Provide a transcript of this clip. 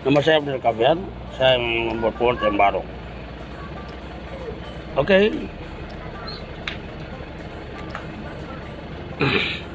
Nama saya Abdul Kabian, saya membuat pohon yang baru. Oke.